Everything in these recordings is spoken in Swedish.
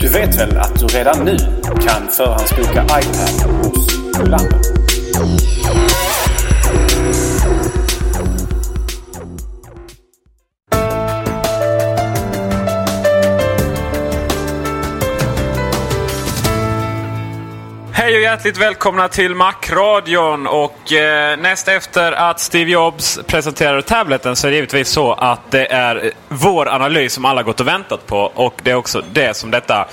Du vet väl att du redan nu kan förhandsboka iPad hos Ulander? Hjärtligt välkomna till Macradion. Och eh, näst efter att Steve Jobs presenterade tableten så är det givetvis så att det är vår analys som alla gått och väntat på. Och det är också det som detta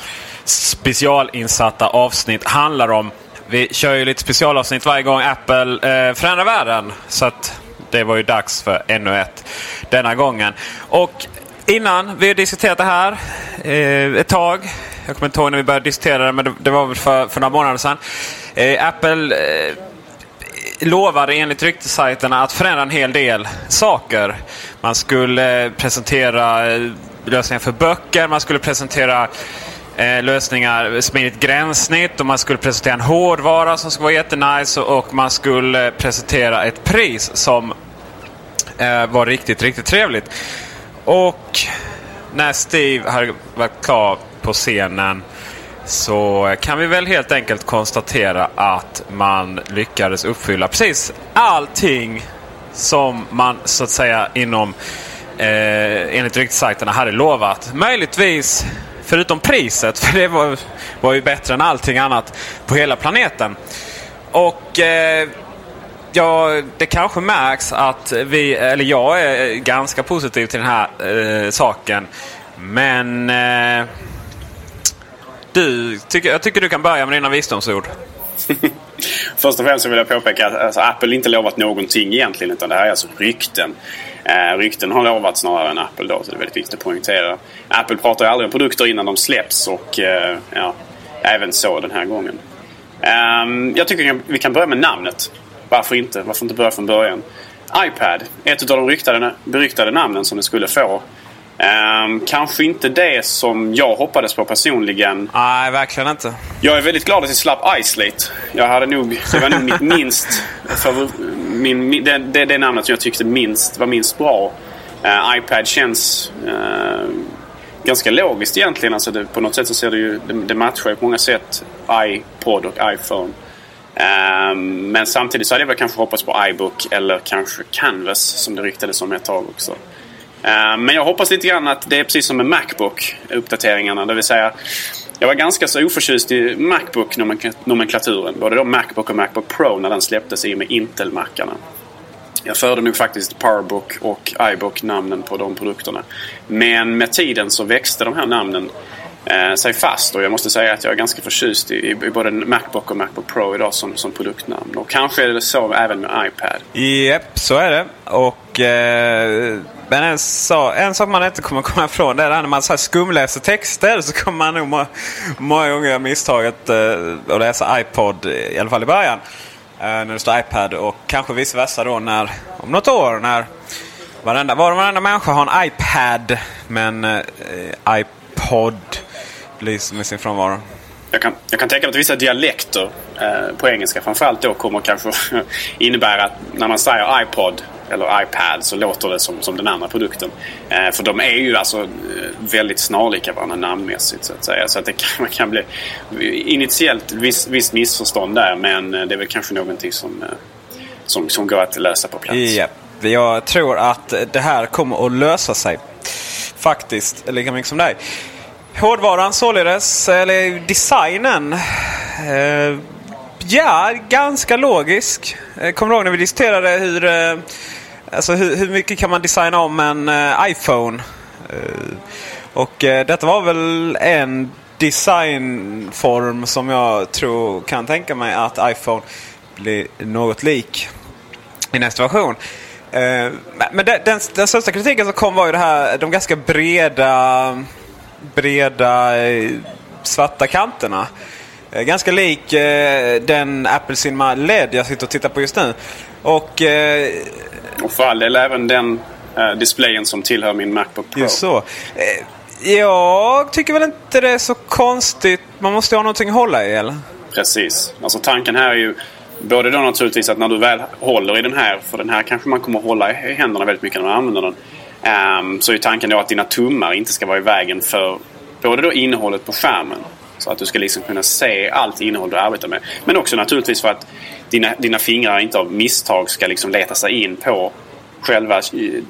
specialinsatta avsnitt handlar om. Vi kör ju lite specialavsnitt varje gång Apple eh, förändrar världen. Så att det var ju dags för ännu ett denna gången. Och innan vi har diskuterat det här eh, ett tag. Jag kommer inte ihåg när vi började diskutera det, men det, det var väl för, för några månader sedan. Eh, Apple eh, lovade enligt ryktessajterna att förändra en hel del saker. Man skulle eh, presentera eh, lösningar för böcker, man skulle presentera eh, lösningar, smidigt gränssnitt och man skulle presentera en hårdvara som skulle vara jättenice och, och man skulle presentera ett pris som eh, var riktigt, riktigt trevligt. Och när Steve hade varit klar på scenen så kan vi väl helt enkelt konstatera att man lyckades uppfylla precis allting som man så att säga inom eh, enligt ryktessajterna hade lovat. Möjligtvis förutom priset, för det var, var ju bättre än allting annat på hela planeten. Och eh, Ja, det kanske märks att vi, eller jag är ganska positiv till den här eh, saken. Men eh, du, tycker, jag tycker du kan börja med dina visdomsord. Först och främst så vill jag påpeka att alltså, Apple inte lovat någonting egentligen utan det här är alltså rykten. Eh, rykten har lovats snarare än Apple då så det är väldigt viktigt att poängtera. Apple pratar ju aldrig om produkter innan de släpps och eh, ja, även så den här gången. Eh, jag tycker vi kan börja med namnet. Varför inte? Varför inte börja från början? iPad, ett av de ryktade, beryktade namnen som det skulle få. Ehm, kanske inte det som jag hoppades på personligen. Nej, verkligen inte. Jag är väldigt glad att jag slapp Isolate. Jag hade nog, det var nog mitt minst... För min, det, det, det namnet som jag tyckte minst, var minst bra. Uh, iPad känns uh, ganska logiskt egentligen. Alltså det, på något sätt så ser det ju... Det, det matchar ju på många sätt iPod och iPhone. Um, men samtidigt så hade jag väl kanske hoppats på iBook eller kanske Canvas som det ryktades om ett tag också. Eh, men jag hoppas lite grann att det är precis som med Macbook-uppdateringarna. Det vill säga, jag var ganska så oförtjust i Macbook-nomenklaturen. Både då Macbook och Macbook Pro när den släpptes i och med Intel-mackarna. Jag förde nog faktiskt Powerbook och iBook namnen på de produkterna. Men med tiden så växte de här namnen eh, sig fast. Och jag måste säga att jag är ganska förtjust i, i både Macbook och Macbook Pro idag som, som produktnamn. Och kanske är det så även med iPad. Japp, yep, så är det. Och, eh, men en, så, en sak man inte kommer komma ifrån det är när man så här skumläser texter så kommer man nog må, många gånger göra misstaget eh, att läsa iPod, i alla fall i början. Eh, när det står iPad och kanske vice versa då när, om något år när varenda, var och varenda människa har en iPad men eh, iPod lyser med sin frånvaro. Jag kan, jag kan tänka mig att vissa dialekter eh, på engelska framförallt då kommer kanske innebära att när man säger iPod eller iPad så låter det som, som den andra produkten. Eh, för de är ju alltså eh, väldigt snarlika varandra namnmässigt så att säga. Så att det kan, kan bli initiellt visst viss missförstånd där men eh, det är väl kanske någonting som, eh, som, som går att lösa på plats. Ja, jag tror att det här kommer att lösa sig. Faktiskt, lika mycket som dig. Hårdvaran således, eller designen. Eh, ja, ganska logisk. Eh, kommer du ihåg när vi diskuterade hur, eh, alltså hur, hur, mycket kan man designa om en eh, iPhone? Eh, och eh, detta var väl en designform som jag tror kan tänka mig att iPhone blir något lik i nästa version. Eh, men den, den, den största kritiken som kom var ju det här, de ganska breda breda eh, svarta kanterna. Eh, ganska lik eh, den Apple Cinema LED jag sitter och tittar på just nu. Och, och för all del även den displayen som tillhör min Macbook Pro. Just så. Jag tycker väl inte det är så konstigt. Man måste ha någonting att hålla i eller? Precis. Alltså tanken här är ju både då naturligtvis att när du väl håller i den här, för den här kanske man kommer att hålla i händerna väldigt mycket när man använder den. Um, så är tanken då att dina tummar inte ska vara i vägen för både då innehållet på skärmen. Så att du ska liksom kunna se allt innehåll du arbetar med. Men också naturligtvis för att dina, dina fingrar inte av misstag ska liksom leta sig in på själva eh,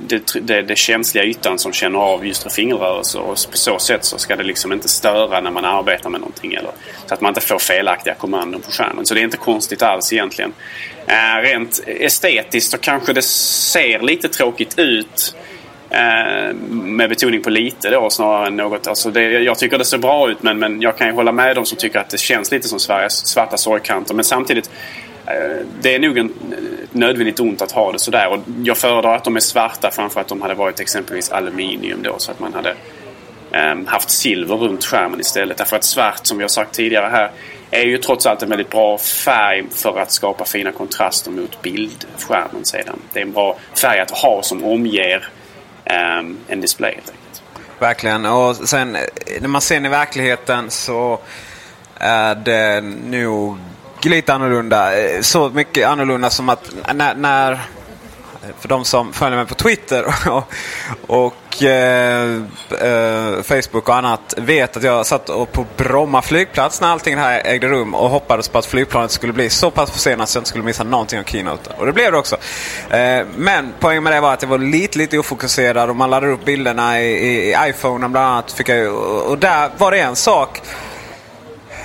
det, det, det känsliga ytan som känner av just fingerrörelser. Och på så sätt så ska det liksom inte störa när man arbetar med någonting. Eller, så att man inte får felaktiga kommandon på skärmen. Så det är inte konstigt alls egentligen. Äh, rent estetiskt så kanske det ser lite tråkigt ut. Eh, med betoning på lite då snarare än något. Alltså det, jag tycker det ser bra ut men, men jag kan ju hålla med de som tycker att det känns lite som Sveriges svarta sorgkanter. Men samtidigt, eh, det är nog en, nödvändigt ont att ha det sådär. Och jag föredrar att de är svarta framför att de hade varit exempelvis aluminium då så att man hade ehm, haft silver runt skärmen istället. Därför att svart som jag sagt tidigare här är ju trots allt en väldigt bra färg för att skapa fina kontraster mot bildskärmen sedan. Det är en bra färg att ha som omger Ehm, en display helt enkelt. Verkligen. Och sen när man ser den i verkligheten så är det nog lite annorlunda. Eh, så mycket annorlunda som att när, när Eh, för de som följer mig på Twitter och, och eh, eh, Facebook och annat vet att jag satt på Bromma flygplats när allting här ägde rum och hoppades på att flygplanet skulle bli så pass försenat att jag inte skulle missa någonting av keynoten. Och det blev det också. Eh, men poängen med det var att jag var lite, lite ofokuserad och man laddade upp bilderna i, i, i iPhone bland annat. Fick jag, och där var det en sak.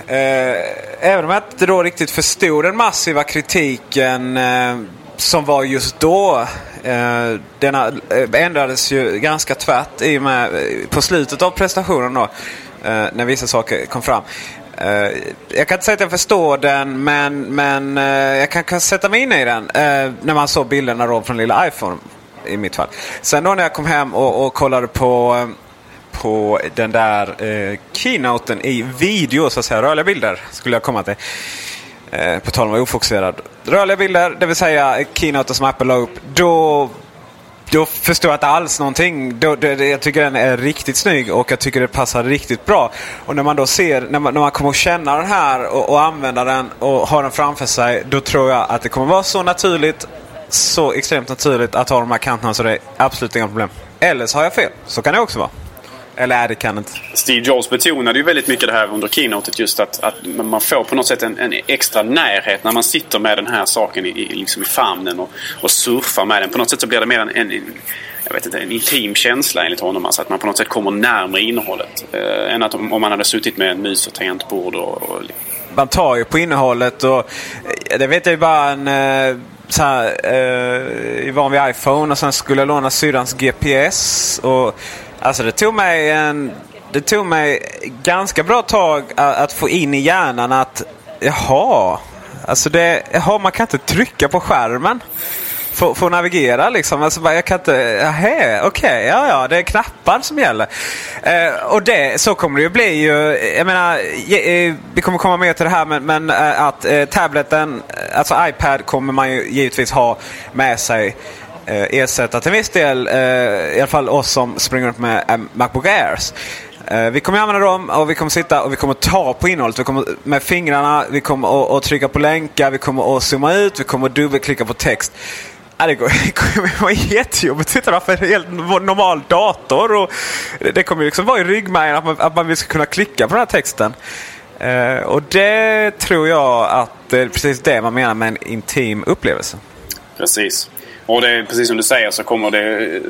Eh, även om jag inte då riktigt förstod den massiva kritiken eh, som var just då. Eh, denna eh, ändrades ju ganska tvärt i och med eh, på slutet av prestationen då. Eh, när vissa saker kom fram. Eh, jag kan inte säga att jag förstår den men, men eh, jag kan, kan sätta mig in i den. Eh, när man såg bilderna då från lilla iPhone i mitt fall. Sen då när jag kom hem och, och kollade på på den där eh, keynoten i video, så att säga, rörliga bilder skulle jag komma till. Eh, på tal om att vara ofokuserad. Rörliga bilder, det vill säga keynote som Apple la upp. Då, då förstår jag inte alls någonting. Då, då, jag tycker den är riktigt snygg och jag tycker det passar riktigt bra. Och när man då ser, när man, när man kommer att känna den här och, och använda den och ha den framför sig. Då tror jag att det kommer vara så naturligt, så extremt naturligt att ha de här kanterna så det är absolut inga problem. Eller så har jag fel. Så kan det också vara. Eller är det inte. Steve Jobs betonade ju väldigt mycket det här under keynotet. Just att, att man får på något sätt en, en, extra närhet när man sitter med den här saken i, i, liksom i famnen och, och surfar med den. På något sätt så blir det mer en, en jag vet inte, en intim känsla enligt honom. Alltså att man på något sätt kommer närmare innehållet. Eh, än att om, om man hade suttit med en mus och tangentbord. Och, och... Man tar ju på innehållet och eh, det vet jag ju bara en eh, så här, eh, van vid iPhone och sen skulle jag låna syrrans GPS. Och Alltså det tog mig en... Det tog mig ganska bra tag att, att få in i hjärnan att jaha, alltså det, jaha, man kan inte trycka på skärmen. få, få navigera liksom. Alltså, jag kan inte... Okej, okay, ja ja, det är knappar som gäller. Eh, och det, så kommer det ju bli ju. Jag menar, eh, vi kommer komma mer till det här men, men eh, att eh, tableten, alltså iPad kommer man ju givetvis ha med sig Eh, ersätta till viss del, eh, i alla fall oss som springer runt med eh, Macbook Airs. Eh, vi kommer använda dem och vi kommer sitta och vi kommer ta på innehållet. Vi kommer med fingrarna, vi kommer att trycka på länkar, vi kommer att zooma ut, vi kommer att dubbelklicka på text. det, det kommer vara jättejobbigt att sitta för en helt normal dator. Och det kommer liksom vara i ryggmärgen att man, att man ska kunna klicka på den här texten. Eh, och det tror jag att det är precis det man menar med en intim upplevelse. Precis. Och det är precis som du säger så kommer det... Eh,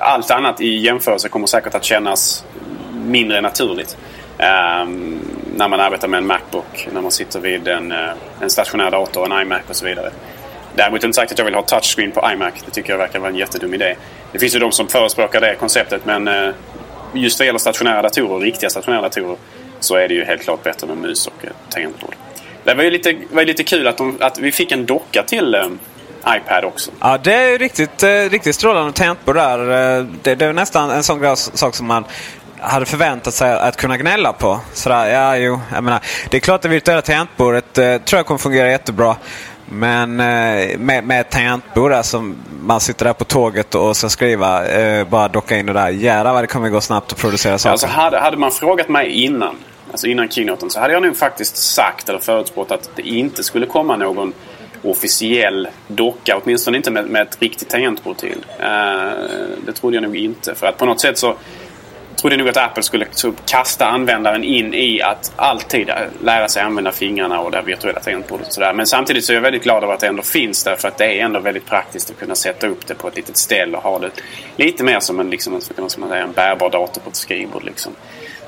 allt annat i jämförelse kommer säkert att kännas mindre naturligt. Um, när man arbetar med en Macbook, när man sitter vid en, eh, en stationär dator, en iMac och så vidare. Däremot inte sagt att jag vill ha touchscreen på iMac. Det tycker jag verkar vara en jättedum idé. Det finns ju de som förespråkar det konceptet men eh, just vad gäller stationära datorer, riktiga stationära datorer, så är det ju helt klart bättre med mus och tangentbord. Det var ju lite, var ju lite kul att, de, att vi fick en docka till iPad också. Ja, det är riktigt, eh, riktigt strålande tangentbord där. Eh, det, det är nästan en sån sak som man hade förväntat sig att kunna gnälla på. Sådär, ja, jo, jag menar, det är klart att det virtuella tangentbordet eh, tror jag kommer fungera jättebra. Men eh, med, med ett tangentbord där som man sitter där på tåget och ska skriva, eh, bara docka in det där. Jävlar vad det kommer gå snabbt att producera saker. Alltså hade, hade man frågat mig innan, alltså innan keynoten, så hade jag nog faktiskt sagt eller förutspått att det inte skulle komma någon officiell docka. Åtminstone inte med, med ett riktigt tangentbord till. Uh, det trodde jag nog inte. För att på något sätt så trodde jag nog att Apple skulle kasta användaren in i att alltid eh, lära sig använda fingrarna och det virtuella tangentbordet. Och sådär. Men samtidigt så är jag väldigt glad över att det ändå finns där. För att det är ändå väldigt praktiskt att kunna sätta upp det på ett litet ställ och ha det lite mer som en, liksom, en, som en bärbar dator på ett skrivbord. Liksom.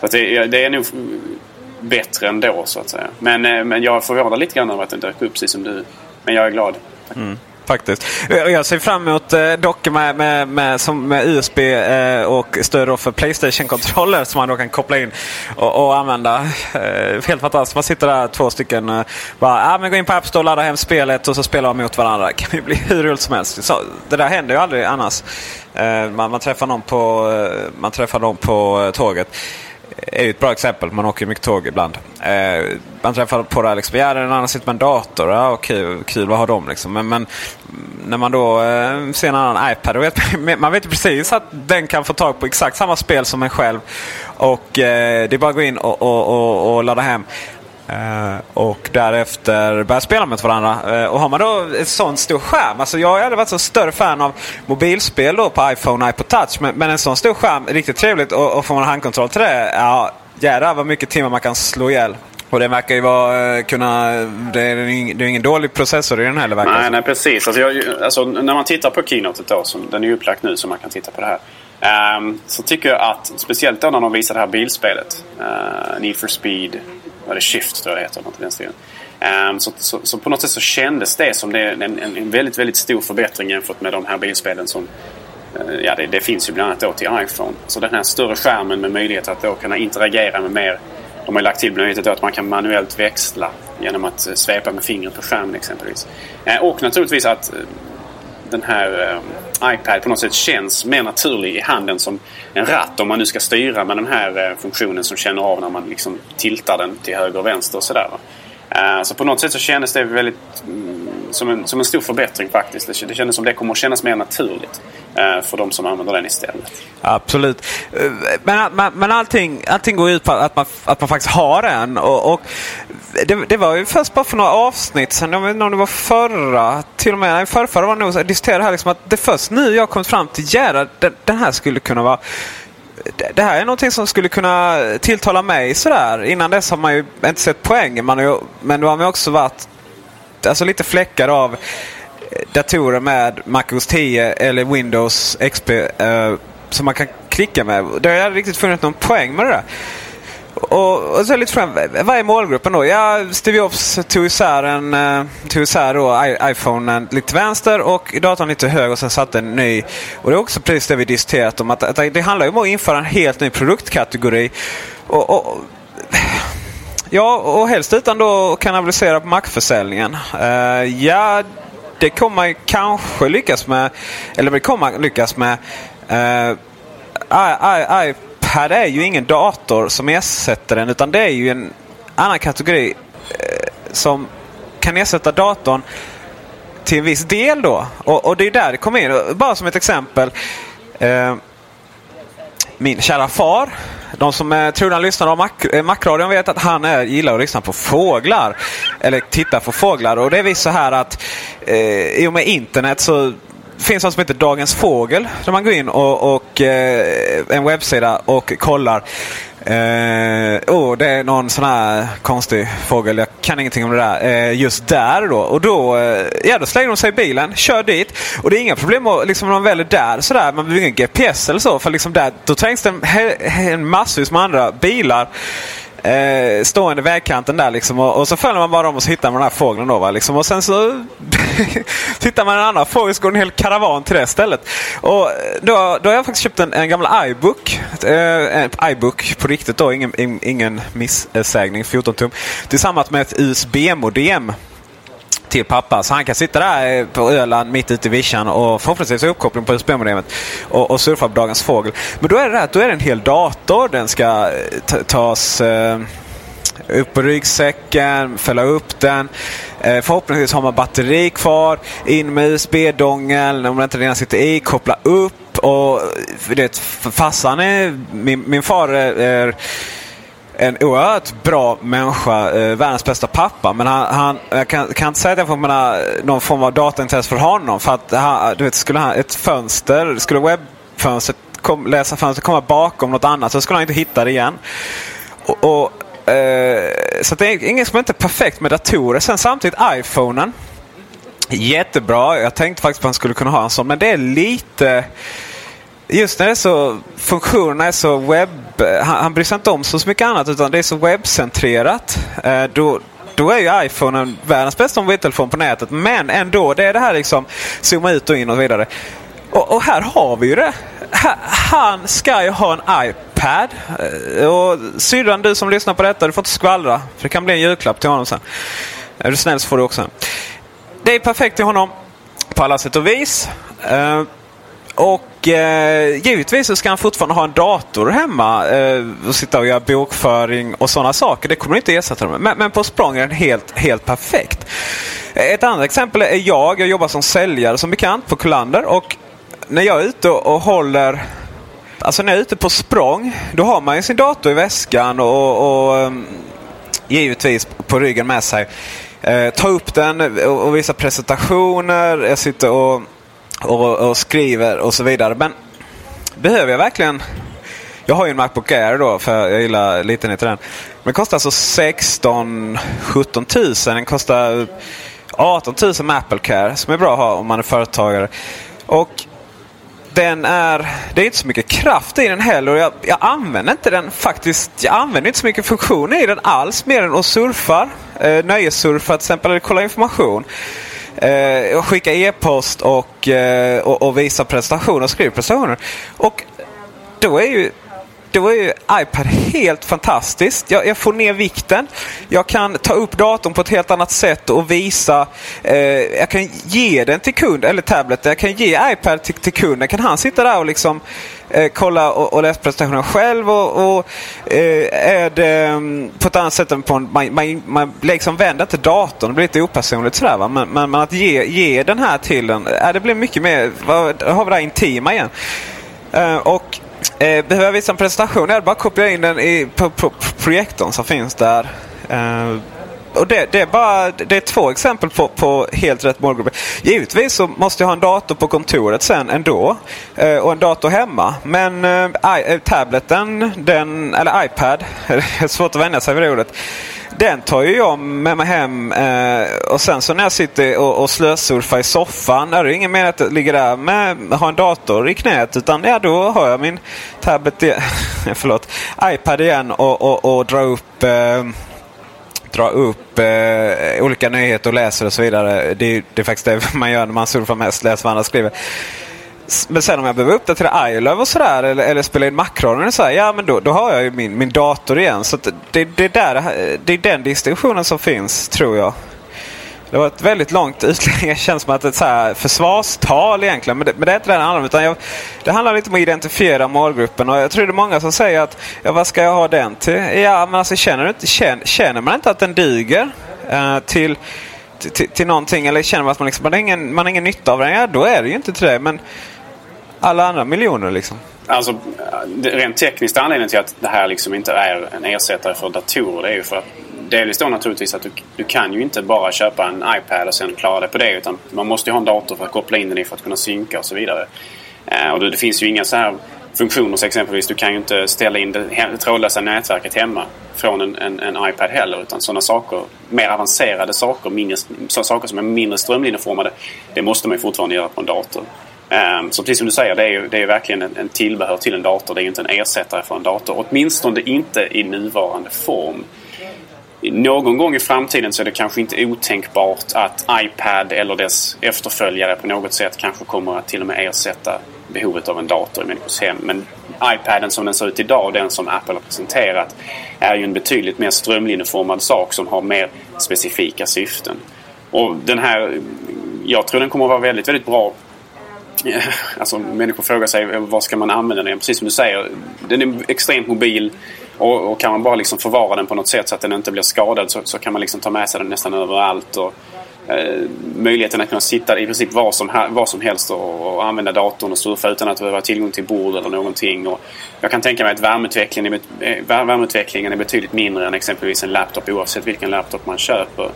Så det, det är nog bättre ändå så att säga. Men, eh, men jag är förvånad lite grann över att den dök upp precis som du men jag är glad. Mm, faktiskt. Eh, jag ser fram emot eh, dockor med, med, med, som, med USB eh, och stöd för Playstation-kontroller som man då kan koppla in och, och använda. Helt fantastiskt. Man sitter där två stycken. och bara, ah, men gå in på App Store, ladda hem spelet och så spelar man mot varandra. Det kan ju bli hur roligt som helst. Så, det där händer ju aldrig annars. Man, man, träffar någon på, man träffar någon på tåget är ju ett bra exempel. Man åker ju mycket tåg ibland. Eh, man träffar på det liksom, ja, en annan sitter med en dator. Ja, kul, kul, vad har de liksom? Men, men när man då eh, ser en annan iPad, vet, man vet ju precis att den kan få tag på exakt samma spel som en själv. Och eh, det är bara att gå in och, och, och, och ladda hem. Uh, och därefter börja spela med varandra. Uh, och har man då en sån stor skärm. Alltså jag har aldrig varit så större fan av mobilspel då på iPhone och iPod Touch. Men, men en sån stor skärm, riktigt trevligt. Och, och får man handkontroll till det, ja jädrar vad mycket timmar man kan slå ihjäl. Och det verkar ju vara, eh, kunna, det är, ingen, det är ingen dålig processor i den heller verkar Nej, nej precis. Alltså, jag, alltså, när man tittar på Keynote då, som, den är ju upplagt nu så man kan titta på det här. Um, så tycker jag att, speciellt då när de visar det här bilspelet, uh, Need for Speed, var det Shift tror jag det heter. Något i den stilen. Um, så, så, så, på något sätt så kändes det som det en, en, en väldigt, väldigt stor förbättring jämfört med de här bilspelen som uh, Ja, det, det, finns ju bland annat då till iPhone. Så den här större skärmen med möjlighet att då kunna interagera med mer. De har ju lagt till möjligheten att man kan manuellt växla genom att eh, svepa med fingret på skärmen exempelvis. Uh, och naturligtvis att den här eh, iPad på något sätt känns mer naturlig i handen som en ratt om man nu ska styra med den här eh, funktionen som känner av när man liksom tiltar den till höger och vänster och sådär. Eh, så på något sätt så kändes det väldigt mm, som, en, som en stor förbättring faktiskt. Det, kändes som det kommer att kännas mer naturligt eh, för de som använder den istället. Absolut. Eh, men, men, men allting, allting går ut på att man, att man faktiskt har en. Och, och det, det, var ju först bara för några avsnitt sen, jag vet inte om det var förra, till och med förrförra var det nog, så jag diskuterade här liksom att det först nu jag kommit fram till, jädrar, den, den här skulle kunna vara det här är någonting som skulle kunna tilltala mig sådär. Innan dess har man ju inte sett poängen. Man ju, men då har man också varit alltså lite fläckad av eh, datorer med MacOS 10 eller Windows XP eh, som man kan klicka med. Det har jag aldrig riktigt funnit någon poäng med det där. Och, och så lite fram, vad är målgruppen då? Ja, Steve Jobs tog isär, en, eh, tog isär då iPhone eh, lite vänster och datorn lite höger och sen satte en ny. Och det är också precis det vi diskuterat om. Att, att det handlar ju om att införa en helt ny produktkategori. Och, och, ja, och helst utan då att kanalisera på Mac-försäljningen. Uh, eh, ja, det kommer man kanske lyckas med. Eller det kommer man lyckas med. Uh, här är ju ingen dator som ersätter den utan det är ju en annan kategori eh, som kan ersätta datorn till en viss del då. Och, och det är där det kommer in. Bara som ett exempel. Eh, min kära far. De som eh, är trogna lyssnare av Mac, eh, Macradion vet att han är, gillar att lyssna på fåglar. Eller titta på fåglar. Och det är visst så här att eh, i och med internet så finns något som heter Dagens Fågel. Där man går in och, och eh, en webbsida och kollar Eh, oh, det är någon sån här konstig fågel. Jag kan ingenting om det där. Eh, just där då. Och då, eh, ja, då slänger de sig i bilen, kör dit. Och det är inga problem att, liksom, när man väl är där sådär. Man behöver ingen GPS eller så. För liksom där, då trängs det en, en massvis med andra bilar eh, stående vägkanten där liksom. Och, och, så följer man bara dem och så hittar man den här fågeln då. Va? Liksom. Och sen så tittar man en annan fågel så går en hel karavan till det stället. Och då, då har jag faktiskt köpt en, en gammal iBook. Eh, en iBook på riktigt då, ingen, ingen missägning, 14 tum. Tillsammans med ett USB-modem till pappa. Så han kan sitta där eh, på Öland mitt ute i vischan och förhoppningsvis ha uppkoppling på USB-modemet och, och surfa på Dagens Fågel. Men då är det det då är det en hel dator. Den ska eh, tas eh, upp på ryggsäcken, fälla upp den. Eh, förhoppningsvis har man batteri kvar. In med USB-dongeln om den inte redan sitter i. Koppla upp. Och eh, det, farsan är... Min, min far är, är en oerhört bra människa, eh, världens bästa pappa. Men han, han, jag kan, kan inte säga att jag får menar, någon form av dataintresse för honom. För att han, du vet, skulle han, ett fönster, skulle webbfönstret kom, läsa fönstret komma bakom något annat så skulle han inte hitta det igen. Och, och eh, så det är inget som inte är perfekt med datorer. Sen samtidigt iPhonen. Jättebra. Jag tänkte faktiskt på att han skulle kunna ha en sån. Men det är lite just när det är så, funktionerna är så webb... Han, han bryr sig inte om så mycket annat utan det är så webbcentrerat. Eh, då, då är ju iPhone världens bästa mobiltelefon på nätet. Men ändå, det är det här liksom zooma ut och in och så vidare. Och, och här har vi ju det. Han ska ju ha en iPad. Eh, och syrran, du som lyssnar på detta, du får inte skvallra. För det kan bli en julklapp till honom sen. Är du snäll så får du också en. Det är perfekt till honom på alla sätt och vis. Eh, och eh, givetvis så ska han fortfarande ha en dator hemma eh, och sitta och göra bokföring och sådana saker. Det kommer inte ersätta dem men, men på språng är den helt, helt perfekt. Ett annat exempel är jag. Jag jobbar som säljare som bekant på Kullander. Och när jag är ute och håller Alltså när jag är ute på språng, då har man ju sin dator i väskan och, och ehm, givetvis på ryggen med sig. Eh, ta upp den och, och visa presentationer. Jag sitter och och, och skriver och så vidare. Men behöver jag verkligen... Jag har ju en Macbook Air då för jag gillar litenheten i den. Men den kostar alltså 16 17 000. Den kostar 18 000 med Apple Care som är bra att ha om man är företagare. Och den är, det är inte så mycket kraft i den heller. Och jag, jag använder inte den faktiskt. Jag använder inte så mycket funktioner i den alls mer än att surfa. Eh, nöjessurfa till exempel eller kolla information. Eh, skicka e-post och, eh, och, och, visa prestationer, skriva. Och då är ju då är ju iPad helt fantastiskt. Jag, jag, får ner vikten. Jag kan ta upp datorn på ett helt annat sätt och visa. Eh, jag kan ge den till kund, eller tablet. Jag kan ge iPad till, till kunden. Kan han sitta där och liksom eh, kolla och, och läsa presentationen själv. Och, och eh, är det mm, på ett annat sätt än på en, man, man, man liksom vänder inte datorn. Det blir lite opersonligt sådär. Va? Men, men, men, att ge, ge den här till den. eh, det blir mycket mer, vad, har vi det här intima igen. Eh, och Eh, behöver jag visa en presentation? Jag bara koppla in den i, på, på, på projektorn som finns där. Eh, och det, det, är bara, det är två exempel på, på helt rätt målgrupper. Givetvis så måste jag ha en dator på kontoret sen ändå. Eh, och en dator hemma. Men eh, I, eh, tableten, den, eller iPad, det är svårt att vänja sig vid det ordet. Den tar ju jag med mig hem och sen så när jag sitter och, och slösurfar i soffan. Är det ingen mening att jag ligger där med ha en dator i knät. Utan ja, då har jag min tablet, förlåt, iPad igen och, och, och drar upp eh, dra upp eh, olika nyheter och läser och så vidare. Det, det är faktiskt det man gör när man surfar mest, läser vad andra skriver. Men sen om jag behöver uppdatera iLove och sådär eller, eller spela in Macradion så här, ja men då, då har jag ju min, min dator igen. Så det, det, där, det är den distinktionen som finns tror jag. Det var ett väldigt långt utlägg. Det känns som att det är ett så här försvarstal egentligen. Men det, men det är inte det det handlar om. Utan jag, det handlar lite om att identifiera målgruppen. Och jag tror det är många som säger att ja, vad ska jag ha den till? Ja, men alltså känner, du inte, känner, känner man inte att den duger eh, till, till, till någonting? Eller känner man att man, liksom, man, har ingen, man har ingen nytta av den? Ja, då är det ju inte till det. Men alla andra miljoner liksom. Alltså, rent tekniskt anledningen till att det här liksom inte är en ersättare för datorer det är ju för att delvis då naturligtvis att du, du kan ju inte bara köpa en iPad och sen klara det på det. Utan man måste ju ha en dator för att koppla in den i för att kunna synka och så vidare. Eh, och det, det, finns ju inga så här funktioner så exempelvis. Du kan ju inte ställa in det trådlösa nätverket hemma från en, en, en iPad heller. Utan sådana saker, mer avancerade saker, mindre, så saker som är mindre strömlinjeformade. Det måste man ju fortfarande göra på en dator. Um, så precis som du säger, det är ju, det är verkligen en, en tillbehör till en dator. Det är ju inte en ersättare för en dator. Åtminstone inte i nuvarande form. Någon gång i framtiden så är det kanske inte otänkbart att iPad eller dess efterföljare på något sätt kanske kommer att till och med ersätta behovet av en dator i människors hem. Men iPaden som den ser ut idag, den som Apple har presenterat, är ju en betydligt mer strömlinjeformad sak som har mer specifika syften. Och den här, jag tror den kommer att vara väldigt, väldigt bra Alltså människor frågar sig vad ska man använda den Precis som du säger. Den är extremt mobil. Och, och, kan man bara liksom förvara den på något sätt så att den inte blir skadad så, så kan man liksom ta med sig den nästan överallt. Och, eh, möjligheten att kunna sitta i princip var som, var som helst och, och, använda datorn och surfa utan att behöva ha tillgång till bord eller någonting. Och jag kan tänka mig att värmeutvecklingen är, eh, värmeutvecklingen är betydligt mindre än exempelvis en laptop oavsett vilken laptop man köper.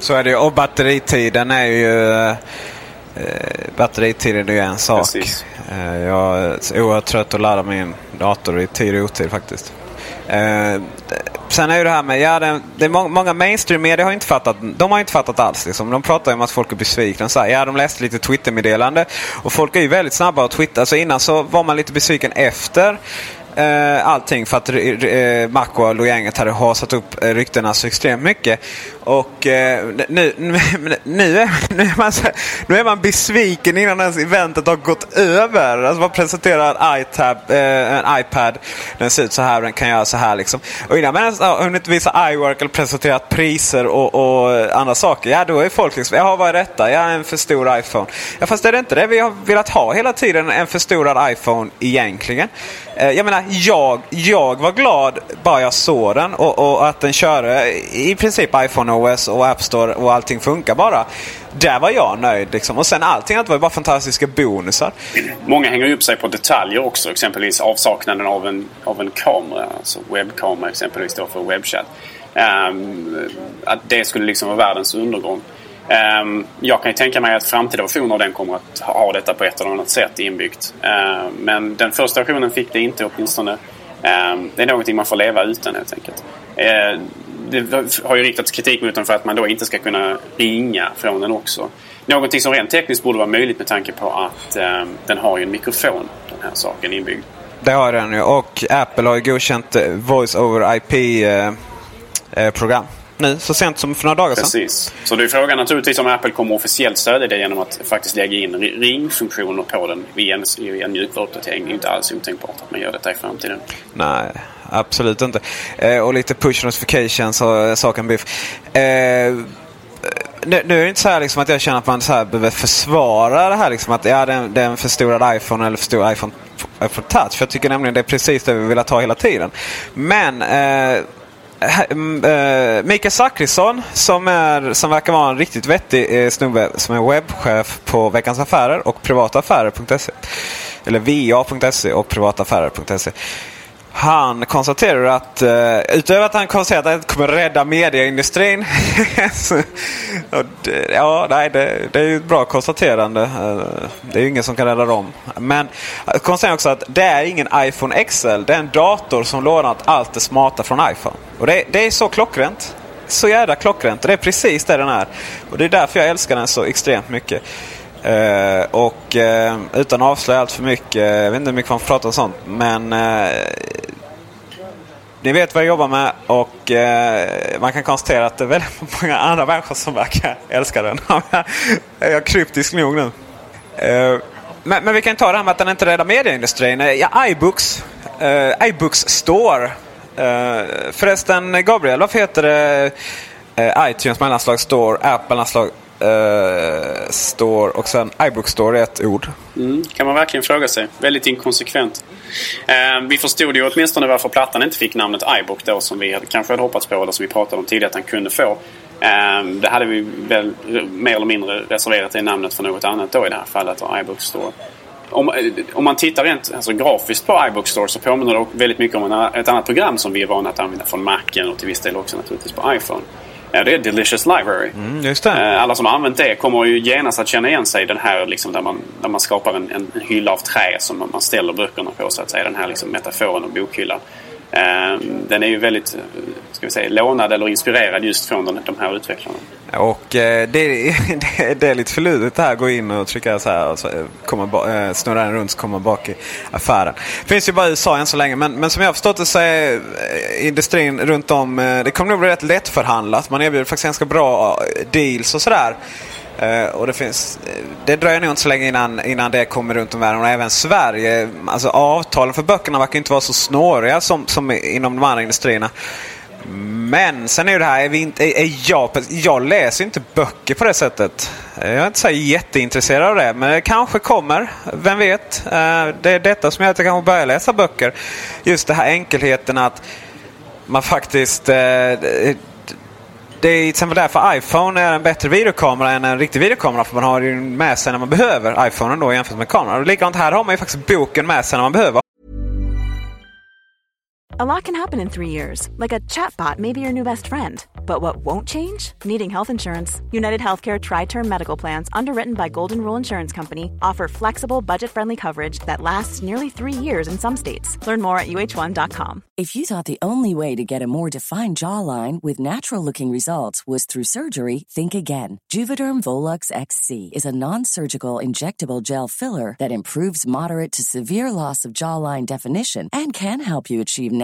Så är det ju. Och batteritiden är ju... Eh, batteritiden är ju en sak. Precis. Eh, jag är oerhört trött att ladda min dator i tid och otid faktiskt. Eh, sen är ju det här med, ja det, det är må, många mainstream-medier har inte fattat, de har inte fattat alls. Liksom. De pratar ju om att folk är besvikna. Så här, ja, de läste lite Twitter-meddelande. Och folk är ju väldigt snabba att twittra. Alltså innan så var man lite besviken efter eh, allting för att eh, Macro och gänget hade hasat upp eh, ryktena så extremt mycket. Och eh, nu, nu, nu, är, nu, är man, nu är man besviken innan ens eventet har gått över. Alltså man presenterar en, iTab, eh, en iPad. Den ser ut så här och den kan göra så här. Liksom. Och innan man ens har hunnit visa iWork eller presenterat priser och, och, andra saker. Ja, då är folk liksom, jaha vad är detta? Ja, en för stor iPhone. Ja, fast är det inte det vi har velat ha hela tiden? En förstorad iPhone egentligen. Eh, jag menar, jag, jag var glad bara jag såg den och, och att den körde i princip iPhone OS och App Store och allting funkar bara. Där var jag nöjd. Liksom. Och sen allting annat var bara fantastiska bonusar. Många hänger upp sig på detaljer också. Exempelvis avsaknaden av en, av en kamera. Alltså webbkamera exempelvis då för webbchat. Um, att det skulle liksom vara världens undergång. Ehm, jag kan ju tänka mig att framtida versioner av den kommer att ha detta på ett eller annat sätt inbyggt. Ehm, men den första versionen fick det inte åtminstone. Ehm, det är någonting man får leva utan helt enkelt. Det har ju riktats kritik mot den för att man då inte ska kunna ringa från den också. Någonting som rent tekniskt borde vara möjligt med tanke på att den har ju en mikrofon, den här saken inbyggd. Det har den ju och Apple har ju godkänt Voice over IP-program. Eh, eh, nu så sent som för några dagar sedan. Precis. Så det är frågan naturligtvis om Apple kommer officiellt stödja det genom att faktiskt lägga in ringfunktioner på den via en, en mjukvaruuppdatering. Det är inte alls otänkbart att man gör detta i framtiden. Nej, absolut inte. Eh, och lite push notifications och saken biff. Eh, nu, nu, är det inte så här liksom att jag känner att man så här behöver försvara det här. Liksom att ja, det, är, det är en förstorad iPhone eller förstorad iPhone, iPhone Touch. För jag tycker nämligen det är precis det vi vill ha hela tiden. Men eh, Mm, eh, Mikael Zackrisson som, är, som verkar vara en riktigt vettig uh, snubbe som är webbchef på Veckans Affärer och privataffärer.se. Eller va.se och privataffärer.se. Han konstaterar att, uh, utöver att han konstaterar att det kommer rädda mediaindustrin. ja, nej, det, det, är ju ett bra konstaterande. Uh, det är ju ingen som kan rädda dem. Men han konstaterar också att det är ingen iPhone XL. Det är en dator som lånat allt det smarta från iPhone. Och det, det är så klockrent. Så jävla klockrent. Det är precis det den är. Och det är därför jag älskar den så extremt mycket. Uh, och uh, utan att avslöja allt för mycket, jag vet inte hur mycket man får prata om sånt, men uh, ni vet vad jag jobbar med och man kan konstatera att det är väldigt många andra människor som verkar älska den. jag är kryptisk nog nu. Men, men, vi kan ta det här med att den inte räddar medieindustrin. Ja, iBooks, iBooks Store. Förresten Gabriel, varför heter det eh, iTunes mellanslag store, App mellanslag Eh, uh, store och sen iBook store är ett ord. Mm, kan man verkligen fråga sig. Väldigt inkonsekvent. Uh, vi förstod ju åtminstone varför plattan inte fick namnet iBook då som vi hade, kanske hade hoppats på eller som vi pratade om tidigare att den kunde få. Uh, det hade vi väl mer eller mindre reserverat det namnet för något annat då i det här fallet, iBook store. Om, om, man tittar rent alltså, grafiskt på iBook Store så påminner det väldigt mycket om en, ett annat program som vi är vana att använda från Macen och till viss del också naturligtvis på iPhone. Det är Delicious Library. Mm, Alla som har använt det kommer ju genast att känna igen sig i den här liksom, där, man, där man skapar en, en hylla av trä som man ställer böckerna på så att säga. Den här liksom, metaforen och bokhyllan. Ehm, den är ju väldigt ska vi säga, lånad eller inspirerad just från de här utvecklarna. Och det, det, är, det är lite förludet det här. Gå in och trycka så här och så komma, eh, snurra den runt så kommer bak i affären. Finns ju bara i USA än så länge. Men, men som jag har förstått det så är industrin runt om. Det kommer nog bli rätt lättförhandlat. Man erbjuder faktiskt ganska bra deals och sådär. Uh, och det, finns, eh, det dröjer nog inte så länge innan, innan det kommer runt om världen. Och även Sverige. Alltså avtalen för böckerna verkar inte vara så snåriga som, som inom de andra industrierna. Men sen är ju det här, är vi inte, är, är jag, jag läser inte böcker på det sättet. Eh, jag är inte så jätteintresserad av det, men det kanske kommer. Vem vet? Uh, det är detta som gör att jag kanske börjar läsa böcker. Just det här enkelheten att man faktiskt uh, det är till exempel därför iPhone är en bättre videokamera än en riktig videokamera. För man har ju med sig när man behöver iPhonen då jämfört med kameran. Och likadant här har man ju faktiskt boken med sig när man behöver. A lot can happen in three years. Like a chatbot may be your new best friend. But what won't change? Needing health insurance. United Healthcare Tri-Term Medical Plans, underwritten by Golden Rule Insurance Company, offer flexible, budget-friendly coverage that lasts nearly three years in some states. Learn more at uh1.com. If you thought the only way to get a more defined jawline with natural-looking results was through surgery, think again. Juvederm Volux XC is a non-surgical injectable gel filler that improves moderate to severe loss of jawline definition and can help you achieve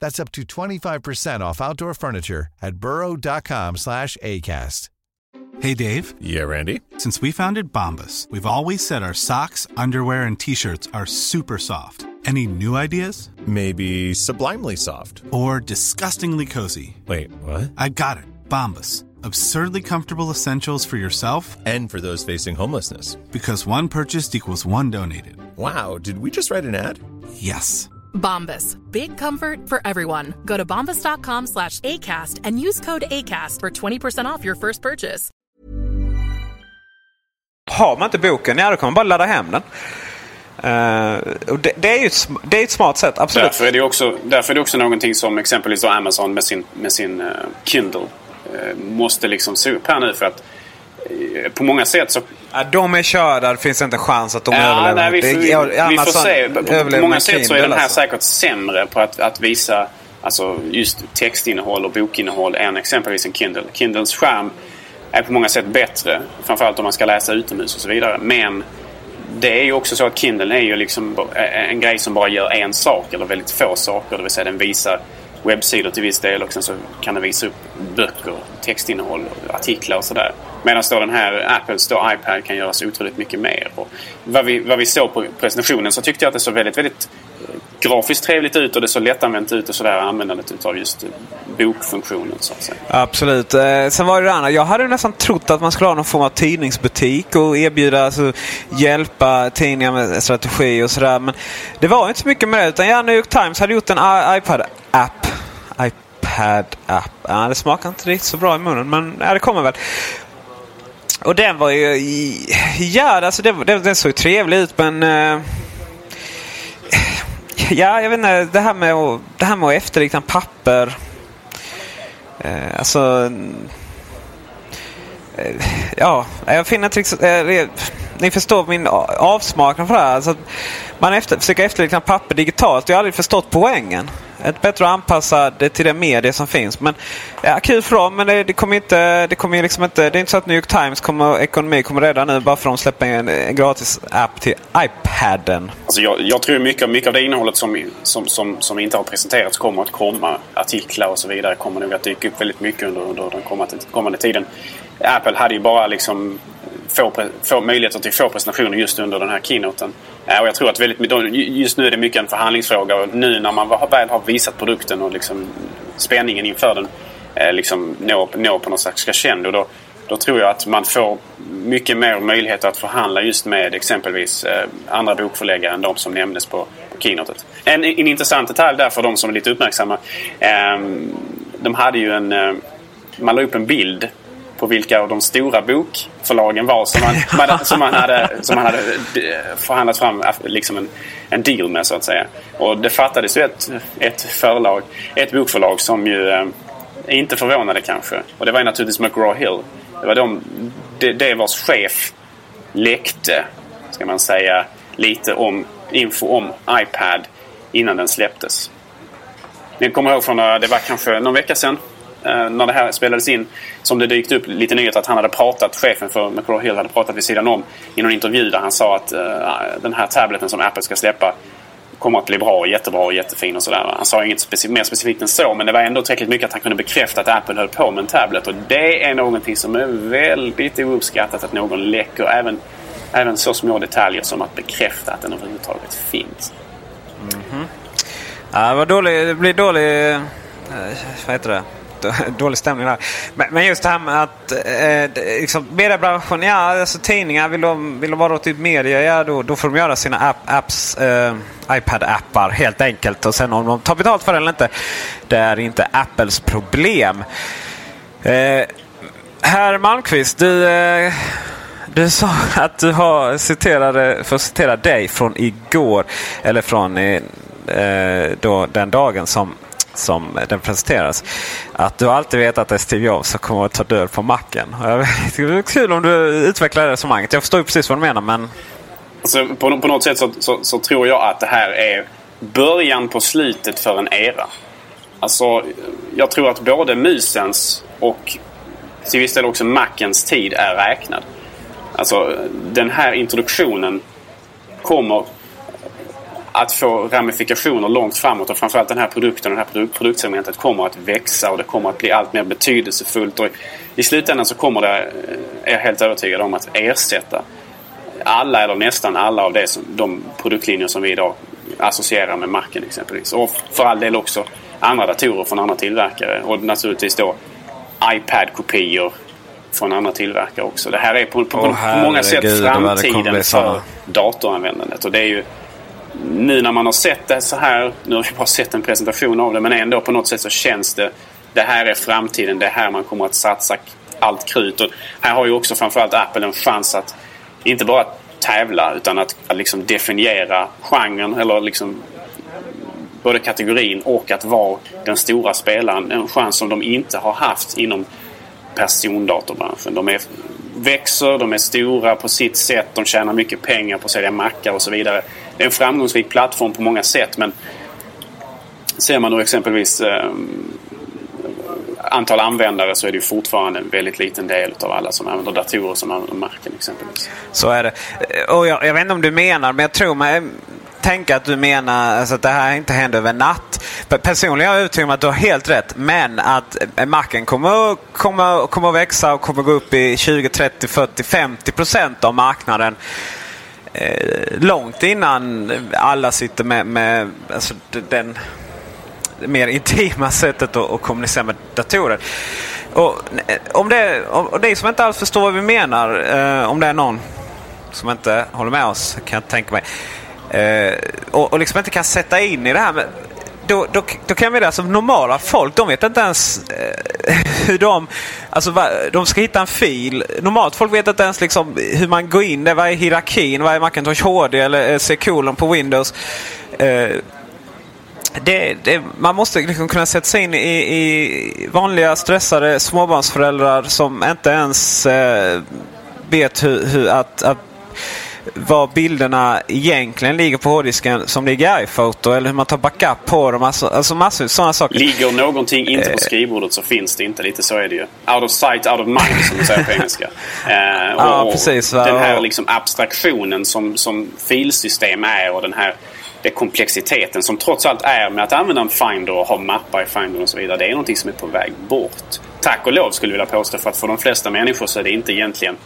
That's up to 25% off outdoor furniture at burrow.com slash ACAST. Hey, Dave. Yeah, Randy. Since we founded Bombus, we've always said our socks, underwear, and T-shirts are super soft. Any new ideas? Maybe sublimely soft. Or disgustingly cozy. Wait, what? I got it. Bombus. Absurdly comfortable essentials for yourself and for those facing homelessness. Because one purchased equals one donated. Wow, did we just write an ad? Yes. Bombas. Big comfort for everyone. Go to bombas.com slash ACAST and use code ACAST for 20% off your first purchase. Har man inte boken, ja då kan man bara ladda hem den. Uh, och det, det, är ju ett, det är ett smart sätt, absolut. Därför är det också, därför är det också någonting som exempelvis Amazon med sin, med sin uh, Kindle uh, måste liksom se upp här nu. För att på många sätt så... Ja, de är körda. Det finns inte en chans att de ja, överlever. Nej, vi, får, vi, vi får se. På, på många sätt så är den här alltså. säkert sämre på att, att visa alltså, just textinnehåll och bokinnehåll än exempelvis en Kindle. Kindles skärm är på många sätt bättre. Framförallt om man ska läsa utomhus och så vidare. Men det är ju också så att Kindle är ju liksom en grej som bara gör en sak eller väldigt få saker. Det vill säga den visar webbsidor till viss del och sen så kan den visa upp böcker, textinnehåll, artiklar och sådär. Medan då den här Apples då iPad kan göra så otroligt mycket mer. Och vad, vi, vad vi såg på presentationen så tyckte jag att det såg väldigt, väldigt eh, grafiskt trevligt ut och det såg lättanvänt ut och sådär användandet utav just eh, bokfunktionen så att säga. Absolut. Eh, sen var det det andra. Jag hade nästan trott att man skulle ha någon form av tidningsbutik och erbjuda, alltså, hjälpa tidningar med strategi och sådär. Men det var inte så mycket med det. Utan ja, New York Times hade gjort en iPad-app. iPad-app. Ja, det smakar inte riktigt så bra i munnen men ja, det kommer väl. Och den var ju... Ja, alltså den, den, den såg trevlig ut men... Uh, ja, jag vet inte. Det här med att, det här med att efterlikna papper. Eh, alltså... Eh, ja, jag finner inte eh, riktigt... Ni förstår min avsmaknad för det här. Alltså, man efter, försöker efterlikna papper digitalt. Jag har aldrig förstått poängen ett bättre att anpassa det till det media som finns. Men ja, kul för dem, men det, det kommer inte, det kommer liksom inte, det är inte så att New York Times kommer, ekonomi kommer rädda nu bara för att de släpper en, en gratis app till iPaden. Alltså jag, jag tror mycket, mycket av det innehållet som, som, som, som inte har presenterats kommer att komma. Artiklar och så vidare kommer nog att dyka upp väldigt mycket under, under den kommande, kommande tiden. Apple hade ju bara liksom få, få möjligheter till få presentationer just under den här keynoten. Eh, och jag tror att väldigt, just nu är det mycket en förhandlingsfråga. Och nu när man väl har visat produkten och liksom spänningen inför den eh, liksom når, når på något slags crescendo. Då, då tror jag att man får mycket mer möjligheter att förhandla just med exempelvis eh, andra bokförläggare än de som nämndes på, på keynotet. En, en intressant detalj där för de som är lite uppmärksamma. Ehm, de hade ju en... Man la upp en bild på vilka av de stora bokförlagen var som man, som han, hade, som han hade eh, förhandlat fram eh, liksom en, en deal med så att säga. Och det fattades ju ett, ett förlag, ett bokförlag som ju eh, inte förvånade kanske. Och det var ju naturligtvis McGraw-Hill. Det var de, det, det vars chef läckte, ska man säga, lite om info om iPad innan den släpptes. Ni kommer ihåg från, eh, det var kanske någon vecka sedan Eh, när det här spelades in som det dykt upp lite nyheter att han hade pratat, chefen för McGraw Hill hade pratat vid sidan om i någon intervju där han sa att eh, ah, den här tableten som Apple ska släppa kommer att bli bra, och jättebra och jättefin och sådär. Han sa inget specif mer specifikt än så men det var ändå tillräckligt mycket att han kunde bekräfta att Apple höll på med en tablet och det är någonting som är väldigt ouppskattat att någon läcker även, även så små detaljer som att bekräfta att den överhuvudtaget finns. Mm -hmm. Ja, det, var dålig, det blir dålig... Eh, vad heter det? Eh, dålig stämning där. Men, men, just det här med att eh, liksom, mediebranschen, ja alltså tidningar, vill de, vill de vara typ media, ja då, då får de göra sina app, apps, eh, iPad-appar helt enkelt. Och sen om de tar betalt för det eller inte, det är inte Apples problem. Eh, Herr Malmqvist, du, eh, du sa att du har citerade, för att citera dig från igår, eller från eh, då, den dagen som som den presenteras. Att du alltid vet att det är Steve Jobs som kommer att ta död på macken. Det är kul om du utvecklar det resonemanget. Jag förstår precis vad du menar men... Alltså, på, på något sätt så, så, så, tror jag att det här är början på slutet för en era. Alltså, jag tror att både musens och till viss del också Macens tid är räknad. Alltså, den här introduktionen kommer att få ramifikationer långt framåt och framförallt den här produkten och det här produkt produktsegmentet kommer att växa och det kommer att bli allt mer betydelsefullt. Och I slutändan så kommer det, är jag helt övertygad om, att ersätta alla eller nästan alla av det som, de produktlinjer som vi idag associerar med Macen exempelvis. Och för all del också andra datorer från andra tillverkare och naturligtvis då iPad-kopior från andra tillverkare också. Det här är på, på, oh, på många sätt framtiden för datoranvändandet. Och det är ju nu när man har sett det så här, nu har vi bara sett en presentation av det, men ändå på något sätt så känns det, det här är framtiden, det är här man kommer att satsa allt krut. Och här har ju också framförallt Apple en chans att inte bara tävla utan att, att liksom definiera genren eller liksom både kategorin och att vara den stora spelaren. En chans som de inte har haft inom persondatorbranschen. De är, växer, de är stora på sitt sätt, de tjänar mycket pengar på att sälja mackar och så vidare det är en framgångsrik plattform på många sätt men ser man då exempelvis eh, antal användare så är det ju fortfarande en väldigt liten del av alla som använder datorer som använder marken exempelvis. Så är det. Eh, och jag, jag vet inte om du menar, men jag tror mig tänka att du menar alltså, att det här inte händer över natt. Personligen är jag övertygad om att du har helt rätt. Men att eh, marken kommer, kommer, kommer att växa och kommer att gå upp i 20, 30, 40, 50 procent av marknaden. Eh, långt innan alla sitter med, med alltså, den mer intima sättet att, att kommunicera med datorer. Och eh, om det, och det som inte alls förstår vad vi menar, eh, om det är någon som inte håller med oss, kan jag tänka mig. Eh, och, och liksom inte kan sätta in i det här. med då, då, då kan vi det, alltså normala folk, de vet inte ens eh, hur de... Alltså va, de ska hitta en fil. Normalt folk vet inte ens liksom hur man går in där. Vad är hierarkin? Vad är Macintosh HD eller eh, C-colon på Windows? Eh, det, det, man måste liksom kunna sätta sig in i, i vanliga stressade småbarnsföräldrar som inte ens eh, vet hur, hur att, att var bilderna egentligen ligger på hårddisken som ligger i iPhoto eller hur man tar backup på dem. Alltså, alltså massor av sådana saker. Ligger någonting inte på eh. skrivbordet så finns det inte. Lite så är det ju. Out of sight, out of mind som man säger på engelska. Eh, och, ja, precis. Den här liksom abstraktionen som, som filsystem är och den här det komplexiteten som trots allt är med att använda en Finder och ha mappar i Finder och så vidare. Det är någonting som är på väg bort. Tack och lov skulle jag vilja påstå för att för de flesta människor så är det inte egentligen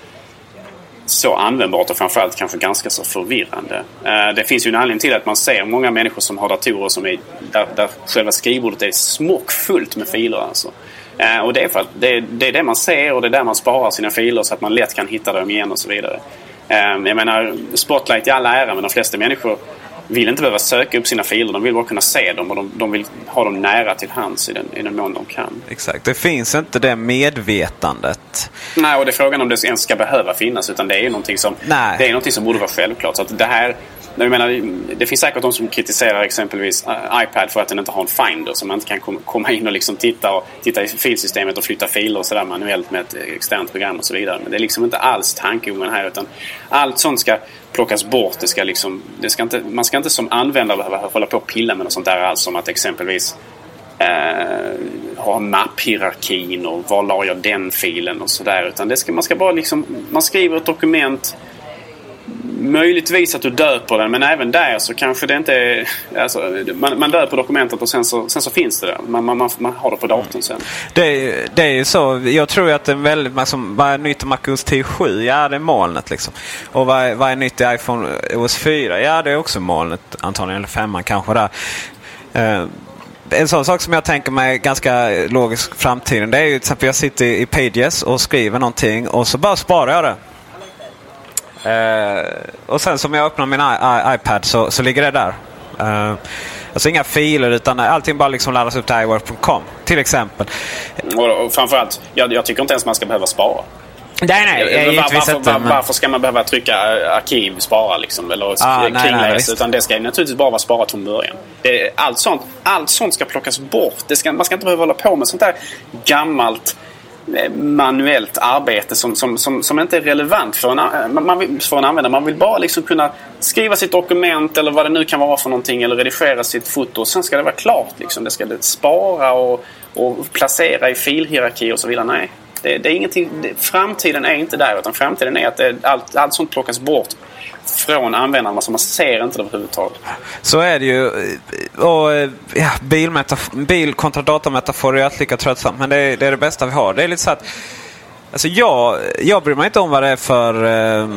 så användbart och framförallt kanske ganska så förvirrande. Eh, det finns ju en anledning till att man ser många människor som har datorer som är, där, där själva skrivbordet är smockfullt med filer. Alltså. Eh, och det är för att det, det, är det man ser och det är där man sparar sina filer så att man lätt kan hitta dem igen och så vidare. Eh, jag menar, Spotlight i alla ära men de flesta människor vill inte behöva söka upp sina filer. De vill bara kunna se dem och de, de vill ha dem nära till hands i den, i den mån de kan. Exakt. Det finns inte det medvetandet. Nej, och det är frågan om det ens ska behöva finnas. Utan det är någonting som, Nej. det är någonting som borde vara självklart. Så att det här jag menar, det finns säkert de som kritiserar exempelvis eh, iPad för att den inte har en Finder så man inte kan komma in och liksom titta, och, titta i filsystemet och flytta filer och sådär manuellt med ett eh, externt program och så vidare. Men det är liksom inte alls tankegången här utan allt sånt ska plockas bort. Det ska liksom, det ska inte, man ska inte som användare behöva hålla på och pilla med något sånt där alls som att exempelvis eh, ha mapphierarkin och var la jag den filen och sådär. Utan det ska, man ska bara liksom, man skriver ett dokument Möjligtvis att du döper den men även där så kanske det inte är... Alltså, man, man döper dokumentet och sen så, sen så finns det där. Man, man, man har det på datorn sen. Det är, det är ju så. Jag tror att det är väldigt... Liksom, vad är nytt i MacOS 10.7? Ja, det är molnet liksom. Och vad vad är nytt i iPhone OS 4? Ja, det är också molnet antagligen. Eller femman kanske där. Uh, en sån sak som jag tänker mig ganska logisk framtiden. Det är ju till exempel jag sitter i Pages och skriver någonting och så bara sparar jag det. Uh, och sen som jag öppnar min I iPad så, så ligger det där. Uh, alltså inga filer utan allting bara liksom laddas upp till iWork.com till exempel. Och, och framförallt, jag, jag tycker inte ens man ska behöva spara. Nej, nej. Var, varför, inte, var, men... varför ska man behöva trycka arkiv, spara liksom? Eller ah, kringläsa? Utan det ska naturligtvis bara vara sparat från början. Det, allt, sånt, allt sånt ska plockas bort. Det ska, man ska inte behöva hålla på med sånt där gammalt manuellt arbete som, som, som, som inte är relevant för en, man vill, för en användare. Man vill bara liksom kunna skriva sitt dokument eller vad det nu kan vara för någonting eller redigera sitt foto och sen ska det vara klart. Liksom. Det ska det spara och, och placera i filhierarki och så vidare. Nej, det, det är ingenting, det, framtiden är inte där utan framtiden är att det, allt, allt sånt plockas bort från användarna så man ser inte det överhuvudtaget. Så är det ju. Och, ja, bil kontra datametafor är alltid lika tröttsamt men det är, det är, det bästa vi har. Det är lite så att Alltså jag, jag bryr mig inte om vad det är för eh,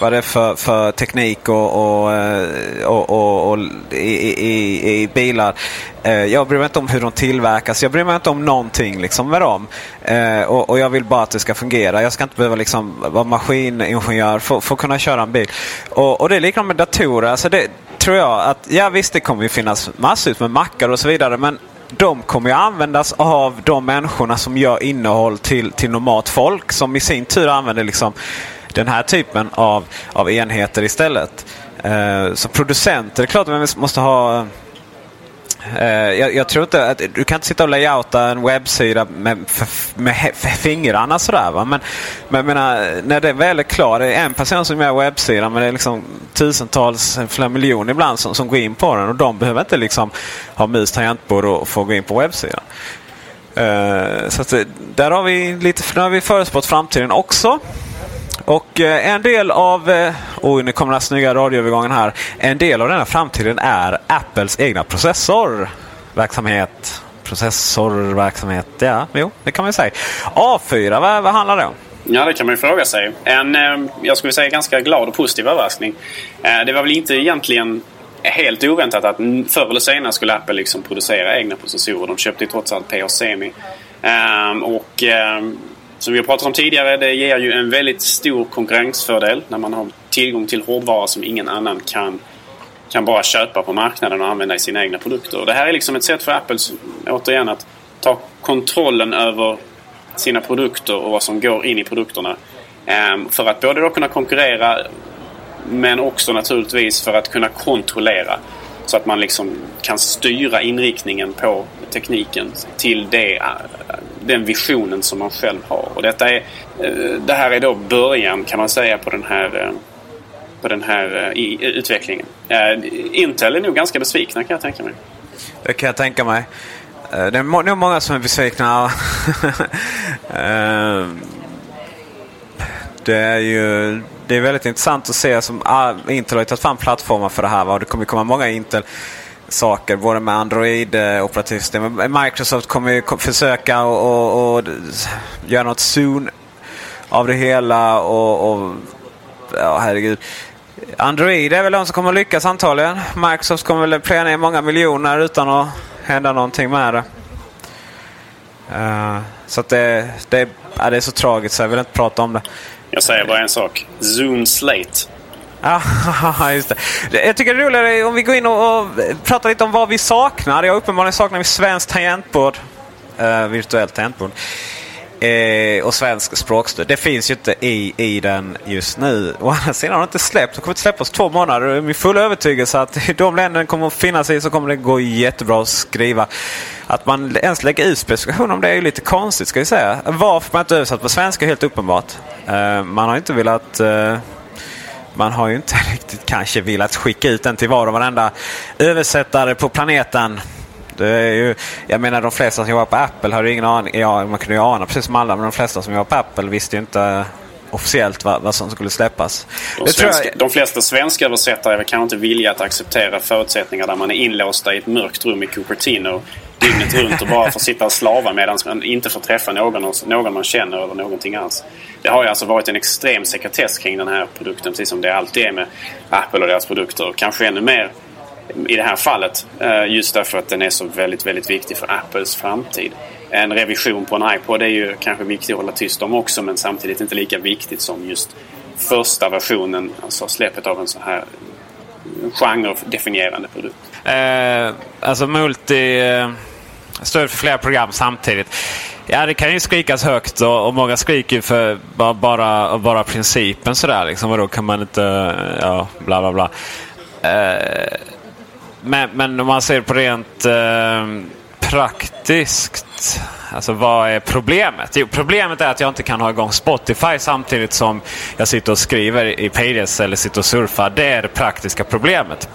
vad det är för, för teknik och, och, eh, och, och, och i, i, i, bilar. Eh, jag bryr mig inte om hur de tillverkas. Jag bryr mig inte om någonting liksom med dem. Eh, och, och, jag vill bara att det ska fungera. Jag ska inte behöva liksom vara maskiningenjör för, för att kunna köra en bil. Och, och det är likadant med datorer. Alltså det tror jag att, ja visst det kommer ju finnas massor med mackar och så vidare. Men de kommer ju användas av de människorna som gör innehåll till, till normalt folk. Som i sin tur använder liksom den här typen av, av enheter istället. Eh, så producenter, det är klart att man måste ha Uh, jag, jag, tror inte att du kan inte sitta och layouta en webbsida med, med, med fingrarna sådär. Va? Men, men menar, när det väl är klart, det är en person som gör webbsidan men det är liksom tusentals, flera miljoner ibland som, som går in på den och de behöver inte liksom ha mus, tangentbord och få gå in på webbsidan. Uh, så att, där har vi lite nu har vi förutspått framtiden också. Och eh, en del av, eh, oj nu kommer den snygga radioövergången här. En del av den här framtiden är Apples egna processorverksamhet. Processorverksamhet, ja, jo, det kan man ju säga. A4, vad, vad handlar det om? Ja, det kan man ju fråga sig. En, eh, jag skulle säga ganska glad och positiv överraskning. Det var väl inte egentligen helt oväntat att förr eller senare skulle Apple liksom producera egna processorer. De köpte ju trots allt PA Semi. Ehm, och ehm, som vi har pratat om tidigare, det ger ju en väldigt stor konkurrensfördel när man har tillgång till hårdvara som ingen annan kan, kan bara köpa på marknaden och använda i sina egna produkter. det här är liksom ett sätt för Apple, återigen, att ta kontrollen över sina produkter och vad som går in i produkterna. Ehm, för att både då kunna konkurrera men också naturligtvis för att kunna kontrollera. Så att man liksom kan styra inriktningen på tekniken till det, den visionen som man själv har. Och detta är, eh, det här är då början kan man säga på den här, eh, på den här eh, utvecklingen. Intel är nog ganska besvikna kan jag tänka mig. Det kan jag tänka mig. Det är nog många som är besvikna. det är ju det är väldigt intressant att se som Intel har tagit fram plattformar för det här. Va? Det kommer komma många Intel saker både med Android-operativsystem. Eh, Microsoft kommer ju försöka och, och, och göra något soon av det hela. Och, och ja, herregud. Android är väl de som kommer lyckas antagligen. Microsoft kommer väl plöja ner många miljoner utan att hända någonting med det. Uh, så att det, det, ja, det är så tragiskt så jag vill inte prata om det. Jag säger bara en sak. Zoom Slate. Ja, just det. Jag tycker det är roligare om vi går in och, och pratar lite om vad vi saknar. Jag uppenbarligen saknar vi svenskt tangentbord. Eh, uh, virtuellt tangentbord. Uh, och svensk språkstöd. Det finns ju inte i, i den just nu. Å andra sidan har den inte släppt. Den kommer inte släppas två månader. Min fulla övertygelse att i de länder den kommer att finnas i så kommer det gå jättebra att skriva. Att man ens lägger ut specifikationer om det är ju lite konstigt ska jag säga. Varför man inte översatt på svenska är helt uppenbart. Uh, man har inte velat man har ju inte riktigt kanske velat skicka ut den till var och varenda översättare på planeten. Det är ju, jag menar de flesta som jobbar på Apple har ju ingen aning. Ja, man kunde ju ana precis som alla. Men de flesta som jobbar på Apple visste ju inte officiellt vad, vad som skulle släppas. De, svenska, jag... de flesta svenska översättare kanske inte villiga att acceptera förutsättningar där man är inlåsta i ett mörkt rum i Cupertino dygnet runt och bara får sitta och slava medan man inte får träffa någon, någon man känner eller någonting alls. Det har ju alltså varit en extrem sekretess kring den här produkten precis som det alltid är med Apple och deras produkter. Kanske ännu mer i det här fallet. Eh, just därför att den är så väldigt, väldigt viktig för Apples framtid. En revision på en iPod är ju kanske viktig att hålla tyst om också men samtidigt inte lika viktigt som just första versionen, alltså släppet av en så här genredefinierande produkt. Eh, alltså multi... Stöd för flera program samtidigt. Ja, det kan ju skrikas högt och, och många skriker ju för bara, bara, bara principen sådär. Liksom, och då kan man inte... Ja, bla bla bla. Eh, men, men om man ser på rent eh, praktiskt. Alltså vad är problemet? Jo, problemet är att jag inte kan ha igång Spotify samtidigt som jag sitter och skriver i Pages eller sitter och surfar. Det är det praktiska problemet.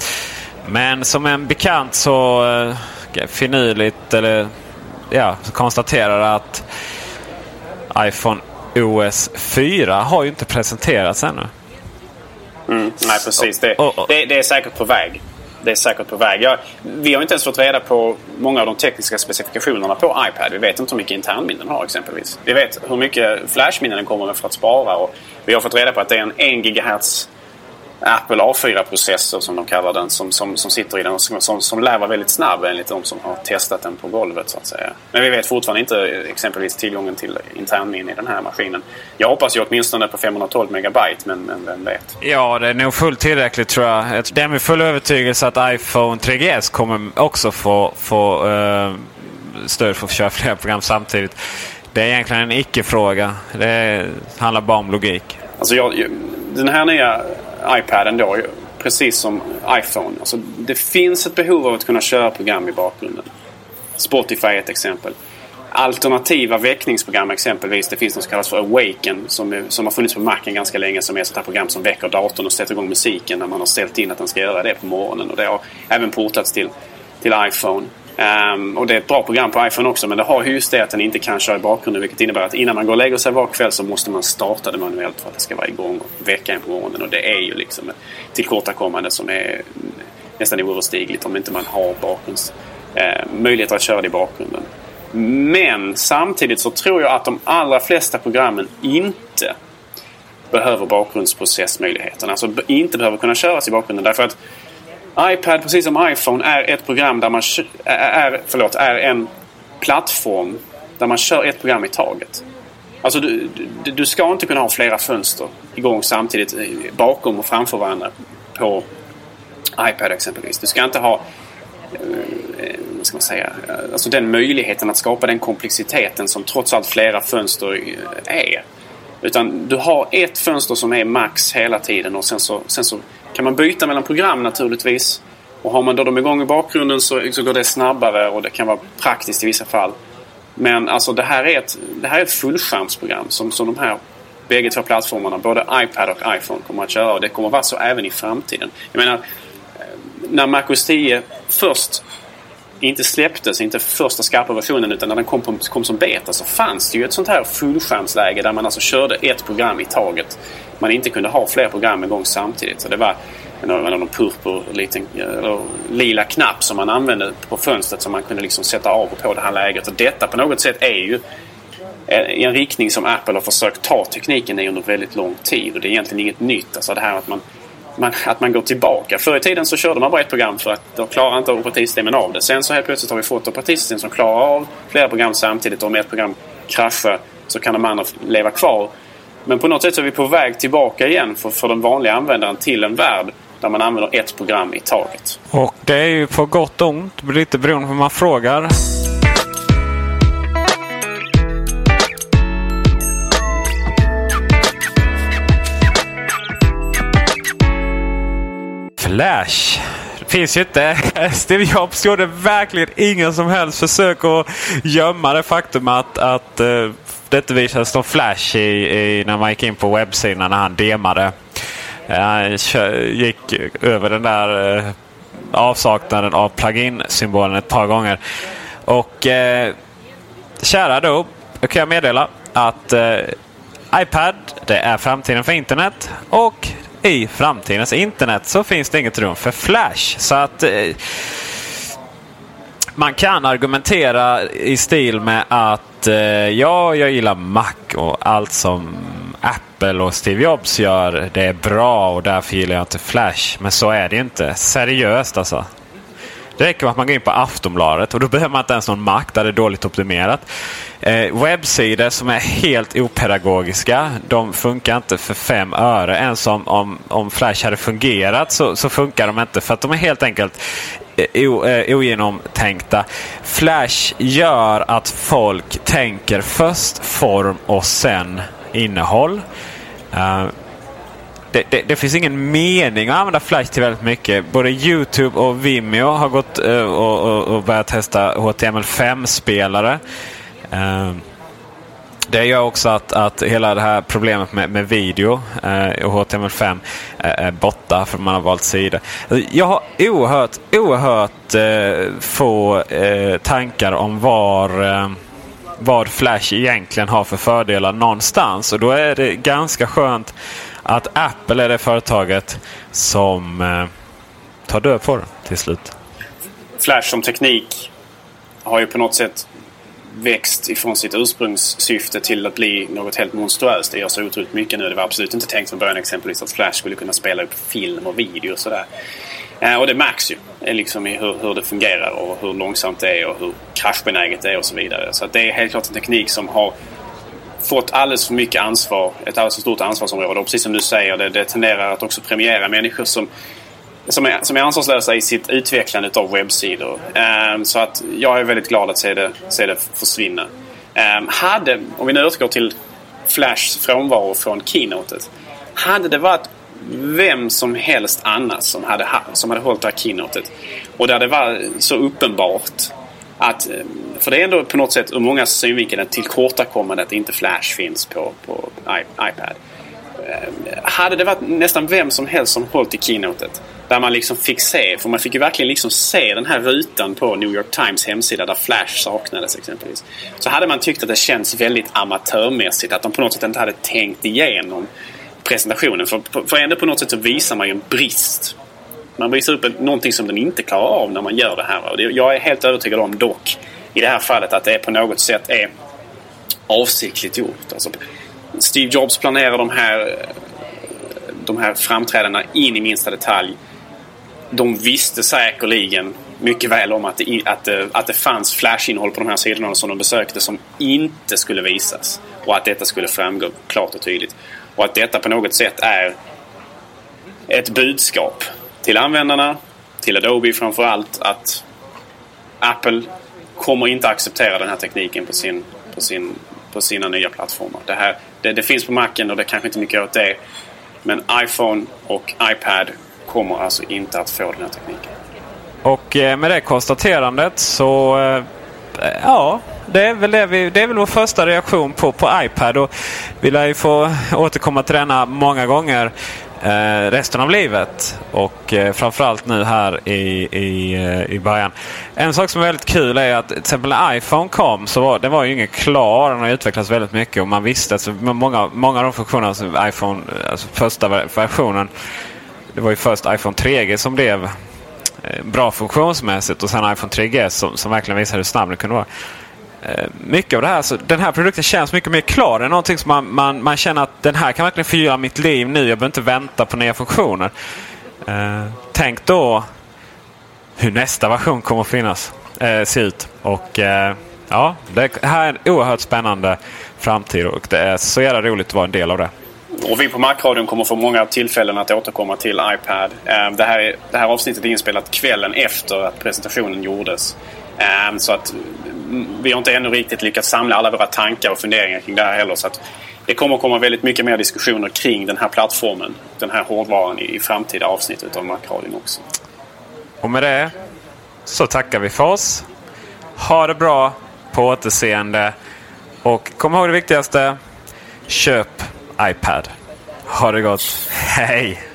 Men som en bekant så eh, finurligt eller ja, konstaterar att iPhone OS 4 har ju inte presenterats ännu. Mm, nej, precis. Det, det, det är säkert på väg det är säkert på väg. Ja, vi har inte ens fått reda på många av de tekniska specifikationerna på iPad. Vi vet inte hur mycket internminnen har exempelvis. Vi vet hur mycket flashminnen den kommer med för att spara. Och vi har fått reda på att det är en 1 GHz Apple A4-processor som de kallar den som, som, som sitter i den och som, som, som lär vara väldigt snabb enligt de som har testat den på golvet så att säga. Men vi vet fortfarande inte exempelvis tillgången till internminne i den här maskinen. Jag hoppas ju åtminstone på 512 megabyte men, men vem vet. Ja, det är nog fullt tillräckligt tror jag. Det är med full övertygelse att iPhone 3GS kommer också få, få uh, stöd för att köra flera program samtidigt. Det är egentligen en icke-fråga. Det handlar bara om logik. Alltså jag, den här nya iPaden då, precis som iPhone. Alltså, det finns ett behov av att kunna köra program i bakgrunden. Spotify är ett exempel. Alternativa väckningsprogram exempelvis. Det finns något som kallas för Awaken som, är, som har funnits på marken ganska länge. Som är ett sånt program som väcker datorn och sätter igång musiken när man har ställt in att den ska göra det på morgonen. Och det har även portats till, till iPhone. Um, och det är ett bra program på iPhone också men det har just det att den inte kan köra i bakgrunden vilket innebär att innan man går och lägger sig var kväll så måste man starta det manuellt för att det ska vara igång veckan på morgonen. Och det är ju liksom ett tillkortakommande som är nästan oöverstigligt om inte man har bakgrunds, eh, möjligheter att köra det i bakgrunden. Men samtidigt så tror jag att de allra flesta programmen inte behöver bakgrundsprocessmöjligheten. Alltså inte behöver kunna köras i bakgrunden. Därför att iPad, precis som iPhone, är ett program där man är, förlåt, är en plattform där man kör ett program i taget. Alltså du, du, du ska inte kunna ha flera fönster igång samtidigt bakom och framför varandra på iPad exempelvis. Du ska inte ha eh, vad ska man säga, alltså den möjligheten att skapa den komplexiteten som trots allt flera fönster är. Utan du har ett fönster som är max hela tiden och sen så, sen så kan man byta mellan program naturligtvis. Och har man då dem igång i bakgrunden så, så går det snabbare och det kan vara praktiskt i vissa fall. Men alltså det här är ett, det här är ett fullskärmsprogram som, som de här bägge två plattformarna, både iPad och iPhone, kommer att köra. Och det kommer att vara så även i framtiden. Jag menar, eh, när MacOS 10 först inte släpptes, inte första skarpa versionen utan när den kom, på, kom som beta så fanns det ju ett sånt här fullskärmsläge där man alltså körde ett program i taget. Man inte kunde ha fler program igång samtidigt. Så det var någon purpur liten, eller lila knapp som man använde på fönstret som man kunde liksom sätta av och på det här läget. Och detta på något sätt är ju i en riktning som Apple har försökt ta tekniken i under väldigt lång tid. Och det är egentligen inget nytt. Alltså det här att man man, att man går tillbaka. Förr i tiden så körde man bara ett program för att då klarar inte operativsystemen av det. Sen så helt plötsligt har vi fått operativsystem som klarar av flera program samtidigt. Och om ett program kraschar så kan de andra leva kvar. Men på något sätt så är vi på väg tillbaka igen för, för den vanliga användaren till en värld där man använder ett program i taget. Och det är ju på gott och ont, lite beroende på hur man frågar. Flash. Det finns ju inte. Steve Jobs gjorde verkligen ingen som helst försök att gömma det faktum att, att uh, det inte visades någon Flash i, i, när man gick in på webbsidan när han demade. Eh, han gick över den där uh, avsaknaden av plugin-symbolen ett par gånger. Och uh, kära då, då kan jag meddela att uh, iPad det är framtiden för internet och i framtidens internet så finns det inget rum för Flash. Så att eh, man kan argumentera i stil med att eh, ja, jag gillar Mac och allt som Apple och Steve Jobs gör det är bra och därför gillar jag inte Flash. Men så är det inte. Seriöst alltså. Det räcker med att man går in på Aftonbladet och då behöver man inte ens någon Mac där det är dåligt optimerat. Eh, webbsidor som är helt opedagogiska. De funkar inte för fem öre. Ens om, om, om Flash hade fungerat så, så funkar de inte för att de är helt enkelt eh, o, eh, ogenomtänkta. Flash gör att folk tänker först form och sen innehåll. Uh, det, det, det, finns ingen mening att använda Flash till väldigt mycket. Både Youtube och Vimeo har gått uh, och, och, och börjat testa HTML5-spelare. Uh, eh, det gör också att, att hela det här problemet med, med video uh, och HTML5 är borta för man har valt sida. Jag har oerhört, oerhört få tankar om var vad Flash egentligen har för fördelar någonstans. Och då är det ganska skönt att Apple är det företaget som eh, tar död på det till slut. Flash som teknik har ju på något sätt växt ifrån sitt ursprungssyfte till att bli något helt monstruöst. Det gör så otroligt mycket nu. Det var absolut inte tänkt från början exempelvis att Flash skulle kunna spela upp film och video och sådär. Eh, och det märks ju eh, liksom i hur, hur, det fungerar och hur långsamt det är och hur kraschbenäget det är och så vidare. Så det är helt klart en teknik som har fått alldeles för mycket ansvar, ett alldeles för stort ansvarsområde. Och precis som du säger, det, det tenderar att också premiera människor som, som, är, som är ansvarslösa i sitt utvecklande av webbsidor. Um, så att jag är väldigt glad att se det, se det försvinna. Um, hade, om vi nu återgår till Flashs frånvaro från keynotet. Hade det varit vem som helst annars som hade, som hade hållit det här keynotet och där det var så uppenbart att, ehm, för det är ändå på något sätt ur många synvinkel ett tillkortakommande att inte Flash finns på, på iPad. Ehm, hade det varit nästan vem som helst som hållit i keynotet Där man liksom fick se, för man fick ju verkligen liksom se den här rutan på New York Times hemsida där Flash saknades exempelvis. Så hade man tyckt att det känns väldigt amatörmässigt. Att de på något sätt inte hade tänkt igenom presentationen. För, för ändå på något sätt så visar man ju en brist. Man visar upp någonting som den inte klarar av när man gör det här. Och jag är helt övertygad om dock i det här fallet att det på något sätt är avsiktligt gjort. Alltså, Steve Jobs planerar de här, de här framträdandena in i minsta detalj. De visste säkerligen mycket väl om att det, att det, att det fanns flashinnehåll på de här sidorna som de besökte som inte skulle visas. Och att detta skulle framgå klart och tydligt. Och att detta på något sätt är ett budskap till användarna, till Adobe framför allt, att Apple kommer inte acceptera den här tekniken på, sin, på, sin, på sina nya plattformar. Det, här, det, det finns på Macen och det är kanske inte mycket åt det. Men iPhone och iPad kommer alltså inte att få den här tekniken. Och eh, med det konstaterandet så... Eh, ja, det är, väl det, vi, det är väl vår första reaktion på, på iPad. Och vi lär ju få återkomma till denna många gånger eh, resten av livet. Och eh, framförallt nu här i, i, eh, i början. En sak som är väldigt kul är att till exempel när iPhone kom så var den var ju ingen klar. Den har utvecklats väldigt mycket och man visste att många, många av de funktionerna som iPhone, alltså första versionen. Det var ju först iPhone 3G som blev eh, bra funktionsmässigt och sen iPhone 3GS som, som verkligen visade hur snabb den kunde vara. Eh, mycket av det här, så den här produkten känns mycket mer klar. Det är någonting som man, man, man känner att den här kan verkligen förgylla mitt liv nu. Jag behöver inte vänta på nya funktioner. Eh, tänk då hur nästa version kommer att finnas, eh, se ut. Och eh, ja, Det här är en oerhört spännande framtid och det är så jävla roligt att vara en del av det. Och vi på Macradion kommer få många tillfällen att återkomma till iPad. Eh, det här, det här avsnittet är inspelat kvällen efter att presentationen gjordes. Ehm, så att mm, vi har inte ännu riktigt lyckats samla alla våra tankar och funderingar kring det här heller. Så att det kommer att komma väldigt mycket mer diskussioner kring den här plattformen, den här hårdvaran i, i framtida avsnitt av Macradion också. Och med det så tackar vi för oss. Ha det bra på återseende. Och kom ihåg det viktigaste. Köp iPad. Ha det gott. Hej!